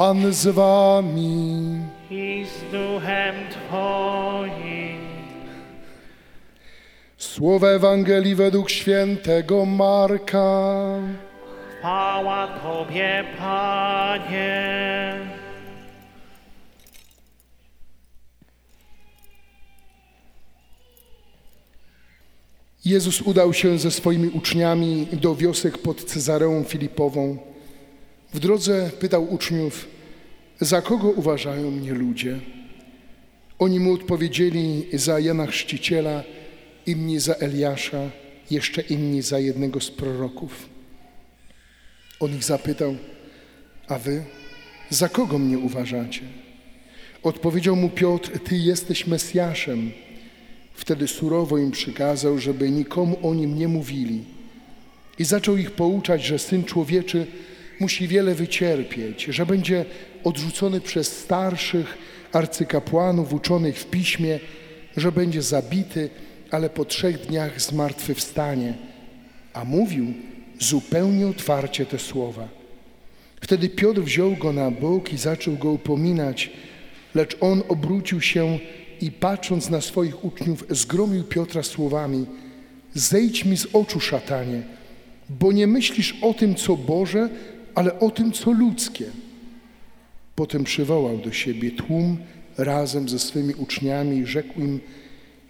Pan z wami. i z duchem Twoim. Słowa Ewangelii według świętego Marka. Chwała Tobie, Panie. Jezus udał się ze swoimi uczniami do wiosek pod Cezareą Filipową. W drodze pytał uczniów, za kogo uważają mnie ludzie? Oni mu odpowiedzieli za Jana Chrzciciela, inni za Eliasza, jeszcze inni za jednego z proroków. On ich zapytał, a wy za kogo mnie uważacie? Odpowiedział mu Piotr, ty jesteś Mesjaszem. Wtedy surowo im przykazał, żeby nikomu o nim nie mówili. I zaczął ich pouczać, że syn człowieczy musi wiele wycierpieć, że będzie odrzucony przez starszych arcykapłanów uczonych w piśmie, że będzie zabity, ale po trzech dniach zmartwychwstanie. A mówił zupełnie otwarcie te słowa. Wtedy Piotr wziął go na bok i zaczął go upominać, lecz on obrócił się i patrząc na swoich uczniów, zgromił Piotra słowami: Zejdź mi z oczu, szatanie, bo nie myślisz o tym, co Boże, ale o tym, co ludzkie. Potem przywołał do siebie tłum razem ze swymi uczniami i rzekł im: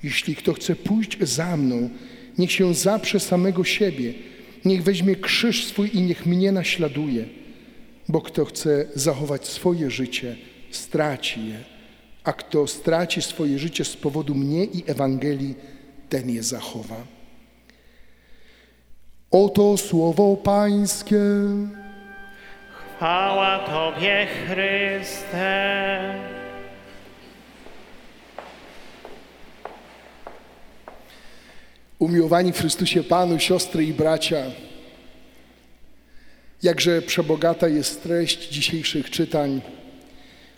Jeśli kto chce pójść za mną, niech się zaprze samego siebie, niech weźmie krzyż swój i niech mnie naśladuje. Bo kto chce zachować swoje życie, straci je, a kto straci swoje życie z powodu mnie i Ewangelii, ten je zachowa. Oto słowo Pańskie. Chwała Tobie, Chryste. Umiłowani w Chrystusie Panu, siostry i bracia, jakże przebogata jest treść dzisiejszych czytań.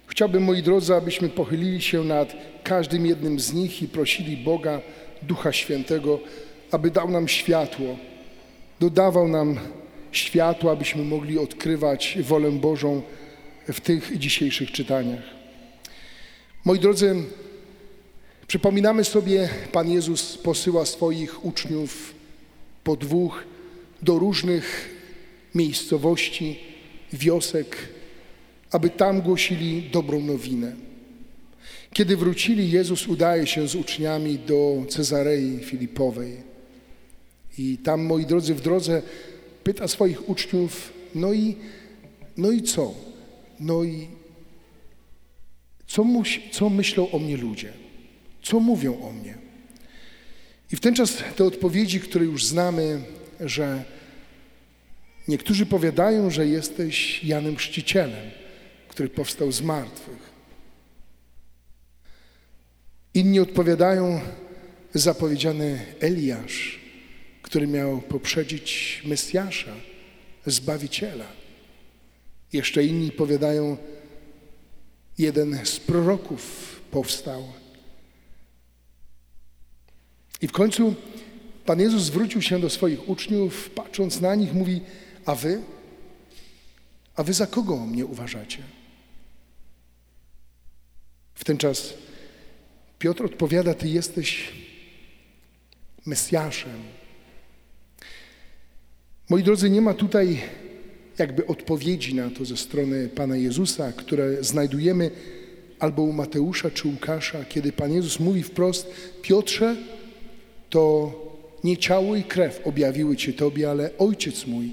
Chciałbym, moi drodzy, abyśmy pochylili się nad każdym jednym z nich i prosili Boga, Ducha Świętego, aby dał nam światło, dodawał nam światło, abyśmy mogli odkrywać wolę Bożą w tych dzisiejszych czytaniach. Moi drodzy, przypominamy sobie, Pan Jezus posyła swoich uczniów po dwóch do różnych miejscowości, wiosek, aby tam głosili dobrą nowinę. Kiedy wrócili, Jezus udaje się z uczniami do Cezarei Filipowej. I tam, moi drodzy, w drodze pyta swoich uczniów, no i, no i co? No i co, muś, co myślą o mnie ludzie? Co mówią o mnie? I w ten czas te odpowiedzi, które już znamy, że niektórzy powiadają, że jesteś Janem Chrzcicielem, który powstał z martwych. Inni odpowiadają zapowiedziany Eliasz, który miał poprzedzić Mesjasza, Zbawiciela. Jeszcze inni powiadają, jeden z proroków powstał. I w końcu Pan Jezus zwrócił się do swoich uczniów, patrząc na nich, mówi, a wy? A wy za kogo mnie uważacie? W ten czas Piotr odpowiada, ty jesteś Mesjaszem. Moi drodzy, nie ma tutaj jakby odpowiedzi na to ze strony Pana Jezusa, które znajdujemy albo u Mateusza czy Łukasza, kiedy Pan Jezus mówi wprost, Piotrze, to nie ciało i krew objawiły Cię Tobie, ale Ojciec mój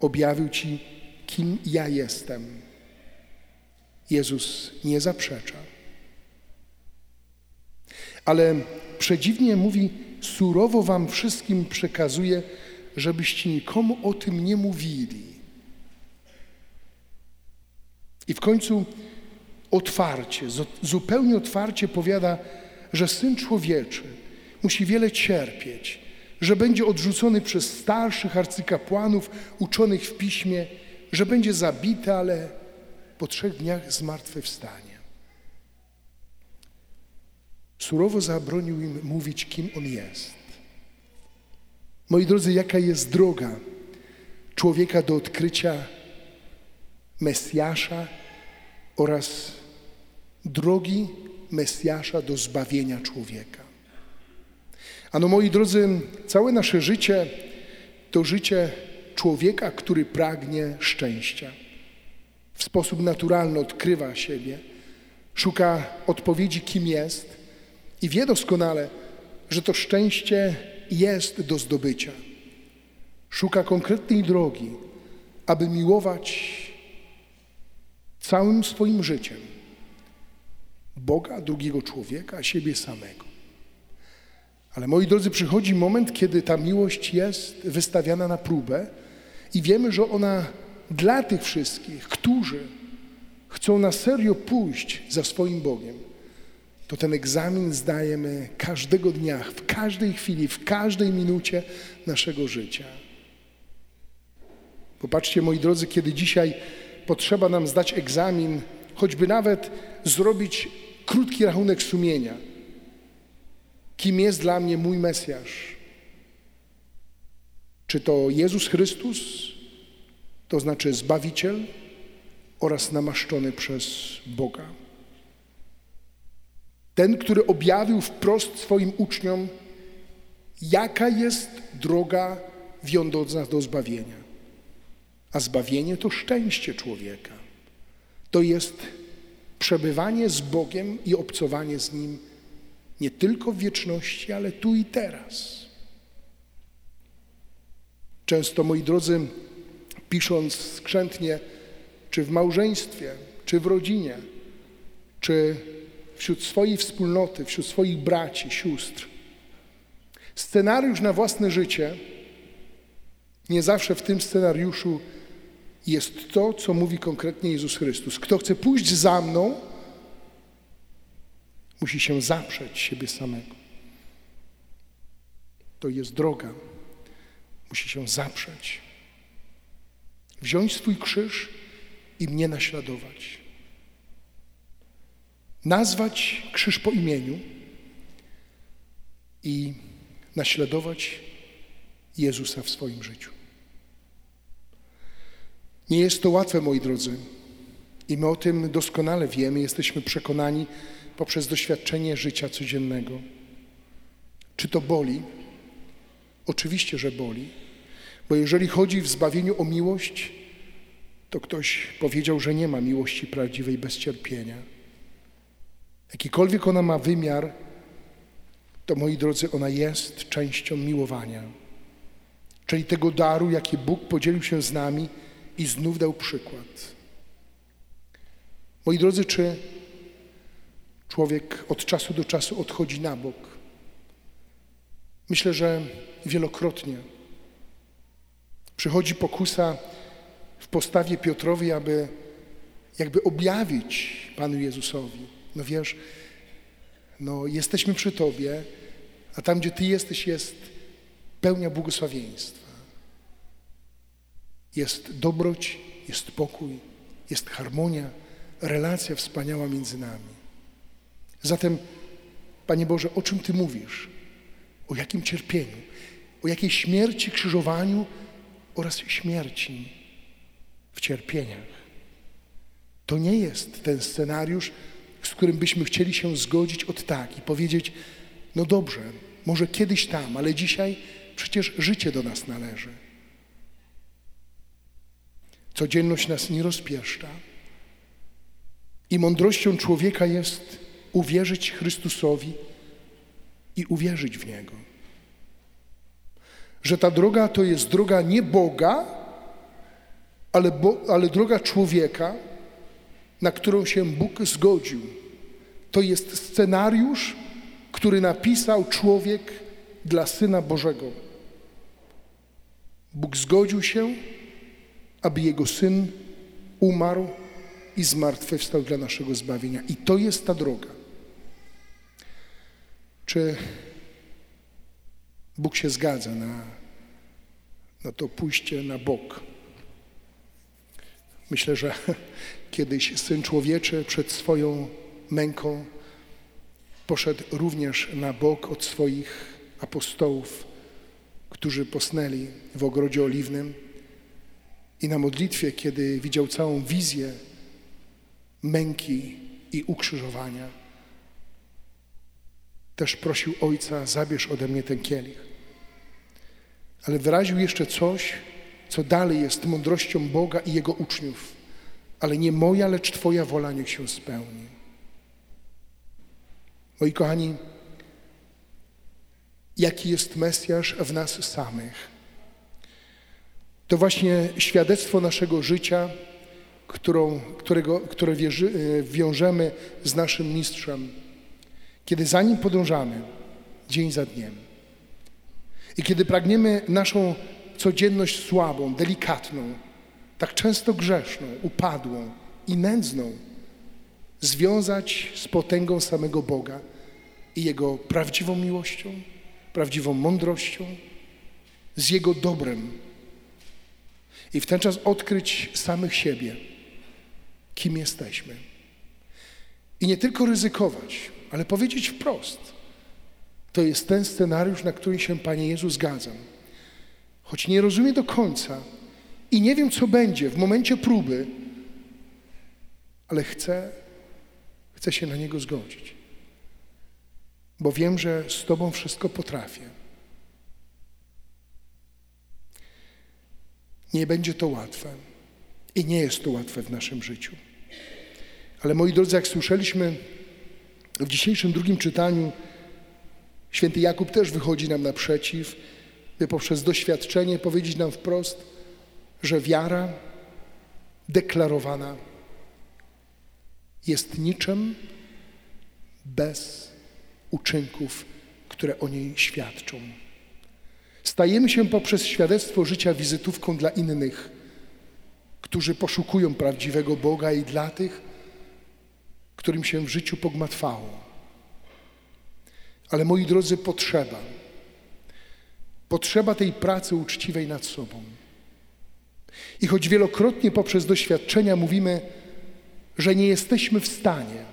objawił Ci, kim ja jestem. Jezus nie zaprzecza. Ale przedziwnie mówi, surowo Wam wszystkim przekazuje, żebyście nikomu o tym nie mówili. I w końcu otwarcie, zupełnie otwarcie powiada, że Syn Człowieczy musi wiele cierpieć, że będzie odrzucony przez starszych arcykapłanów uczonych w piśmie, że będzie zabity, ale po trzech dniach zmartwychwstanie. Surowo zabronił im mówić, kim on jest. Moi drodzy, jaka jest droga człowieka do odkrycia Mesjasza oraz drogi Mesjasza do zbawienia człowieka. Ano moi drodzy, całe nasze życie to życie człowieka, który pragnie szczęścia. W sposób naturalny odkrywa siebie, szuka odpowiedzi, kim jest i wie doskonale, że to szczęście jest do zdobycia. Szuka konkretnej drogi, aby miłować całym swoim życiem Boga, drugiego człowieka, siebie samego. Ale moi drodzy, przychodzi moment, kiedy ta miłość jest wystawiana na próbę i wiemy, że ona dla tych wszystkich, którzy chcą na serio pójść za swoim Bogiem, to ten egzamin zdajemy każdego dnia, w każdej chwili, w każdej minucie naszego życia. Popatrzcie, moi drodzy, kiedy dzisiaj potrzeba nam zdać egzamin, choćby nawet zrobić krótki rachunek sumienia. Kim jest dla mnie mój Mesjasz? Czy to Jezus Chrystus, to znaczy Zbawiciel oraz namaszczony przez Boga? Ten, który objawił wprost swoim uczniom, jaka jest droga wiodąca do zbawienia. A zbawienie to szczęście człowieka. To jest przebywanie z Bogiem i obcowanie z Nim nie tylko w wieczności, ale tu i teraz. Często, moi drodzy, pisząc skrzętnie, czy w małżeństwie, czy w rodzinie, czy wśród swojej wspólnoty, wśród swoich braci, sióstr, scenariusz na własne życie, nie zawsze w tym scenariuszu jest to, co mówi konkretnie Jezus Chrystus. Kto chce pójść za mną, musi się zaprzeć siebie samego. To jest droga. Musi się zaprzeć. Wziąć swój krzyż i mnie naśladować. Nazwać krzyż po imieniu i naśladować Jezusa w swoim życiu. Nie jest to łatwe, moi drodzy. I my o tym doskonale wiemy, jesteśmy przekonani poprzez doświadczenie życia codziennego. Czy to boli? Oczywiście, że boli, bo jeżeli chodzi w zbawieniu o miłość, to ktoś powiedział, że nie ma miłości prawdziwej bez cierpienia. Jakikolwiek ona ma wymiar, to moi drodzy, ona jest częścią miłowania, czyli tego daru, jaki Bóg podzielił się z nami i znów dał przykład. Moi drodzy, czy człowiek od czasu do czasu odchodzi na bok? Myślę, że wielokrotnie. Przychodzi pokusa w postawie Piotrowi, aby jakby objawić Panu Jezusowi. No wiesz, no jesteśmy przy Tobie, a tam, gdzie Ty jesteś, jest pełnia błogosławieństwa. Jest dobroć, jest pokój, jest harmonia, relacja wspaniała między nami. Zatem, Panie Boże, o czym Ty mówisz? O jakim cierpieniu? O jakiej śmierci, krzyżowaniu oraz śmierci w cierpieniach? To nie jest ten scenariusz, z którym byśmy chcieli się zgodzić od tak i powiedzieć, no dobrze, może kiedyś tam, ale dzisiaj przecież życie do nas należy. Codzienność nas nie rozpieszcza. I mądrością człowieka jest uwierzyć Chrystusowi i uwierzyć w Niego. Że ta droga to jest droga nie Boga, ale, bo, ale droga człowieka, na którą się Bóg zgodził. To jest scenariusz, który napisał człowiek dla Syna Bożego. Bóg zgodził się aby Jego Syn umarł i zmartwychwstał dla naszego zbawienia. I to jest ta droga. Czy Bóg się zgadza na, na to pójście na bok? Myślę, że kiedyś Syn Człowieczy przed swoją męką poszedł również na bok od swoich apostołów, którzy posnęli w ogrodzie oliwnym I na modlitwie, kiedy widział całą wizję męki i ukrzyżowania, też prosił Ojca, zabierz ode mnie ten kielich. Ale wyraził jeszcze coś, co dalej jest mądrością Boga i Jego uczniów. Ale nie moja, lecz Twoja wola niech się spełni. Moi kochani, jaki jest Mesjasz w nas samych? To właśnie świadectwo naszego życia, którą, którego, które wierzy, e, wiążemy z naszym mistrzem, kiedy za nim podążamy dzień za dniem. I kiedy pragniemy naszą codzienność słabą, delikatną, tak często grzeszną, upadłą i nędzną związać z potęgą samego Boga i Jego prawdziwą miłością, prawdziwą mądrością, z Jego dobrem. I w ten czas odkryć samych siebie, kim jesteśmy. I nie tylko ryzykować, ale powiedzieć wprost. To jest ten scenariusz, na który się, Panie Jezu, zgadzam. Choć nie rozumiem do końca i nie wiem, co będzie w momencie próby, ale chcę, chcę się na niego zgodzić. Bo wiem, że z Tobą wszystko potrafię. Nie będzie to łatwe i nie jest to łatwe w naszym życiu. Ale moi drodzy, jak słyszeliśmy w dzisiejszym drugim czytaniu, święty Jakub też wychodzi nam naprzeciw, by poprzez doświadczenie powiedzieć nam wprost, że wiara deklarowana jest niczym bez uczynków, które o niej świadczą. Stajemy się poprzez świadectwo życia wizytówką dla innych, którzy poszukują prawdziwego Boga i dla tych, którym się w życiu pogmatwało. Ale moi drodzy, potrzeba. Potrzeba tej pracy uczciwej nad sobą. I choć wielokrotnie poprzez doświadczenia mówimy, że nie jesteśmy w stanie,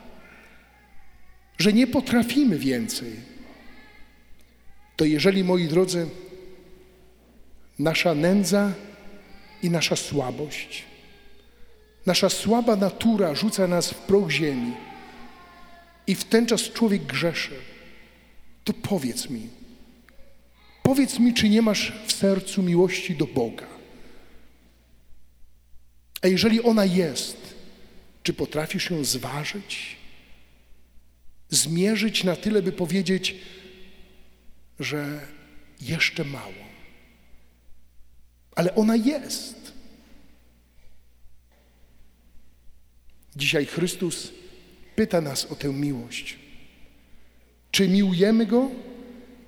że nie potrafimy więcej, to jeżeli, moi drodzy, nasza nędza i nasza słabość, nasza słaba natura rzuca nas w proch ziemi i w ten czas człowiek grzeszy, to powiedz mi, powiedz mi, czy nie masz w sercu miłości do Boga. A jeżeli ona jest, czy potrafisz ją zważyć, zmierzyć na tyle, by powiedzieć, że jeszcze mało. Ale ona jest. Dzisiaj Chrystus pyta nas o tę miłość. Czy miłujemy Go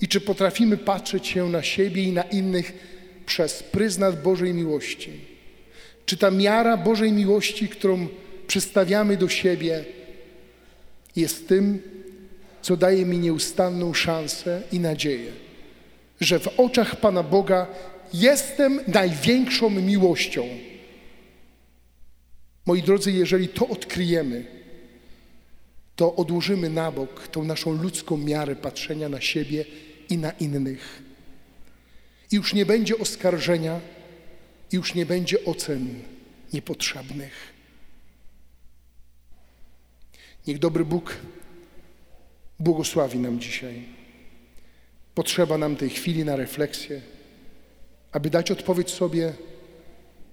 i czy potrafimy patrzeć się na siebie i na innych przez pryzmat Bożej miłości? Czy ta miara Bożej miłości, którą przystawiamy do siebie, jest tym, co daje mi nieustanną szansę i nadzieję, że w oczach Pana Boga jestem największą miłością. Moi drodzy, jeżeli to odkryjemy, to odłożymy na bok tą naszą ludzką miarę patrzenia na siebie i na innych. I już nie będzie oskarżenia, i już nie będzie ocen niepotrzebnych. Niech dobry Bóg błogosławi nam dzisiaj. Potrzeba nam tej chwili na refleksję, aby dać odpowiedź sobie,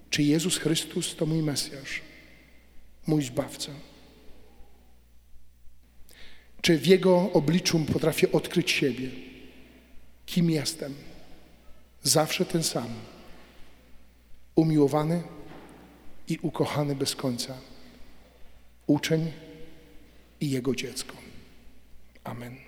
czy Jezus Chrystus to mój Mesjasz, mój Zbawca. Czy w Jego obliczu potrafię odkryć siebie? Kim jestem? Zawsze ten sam. Umiłowany i ukochany bez końca. Uczeń i Jego dziecko. Amen.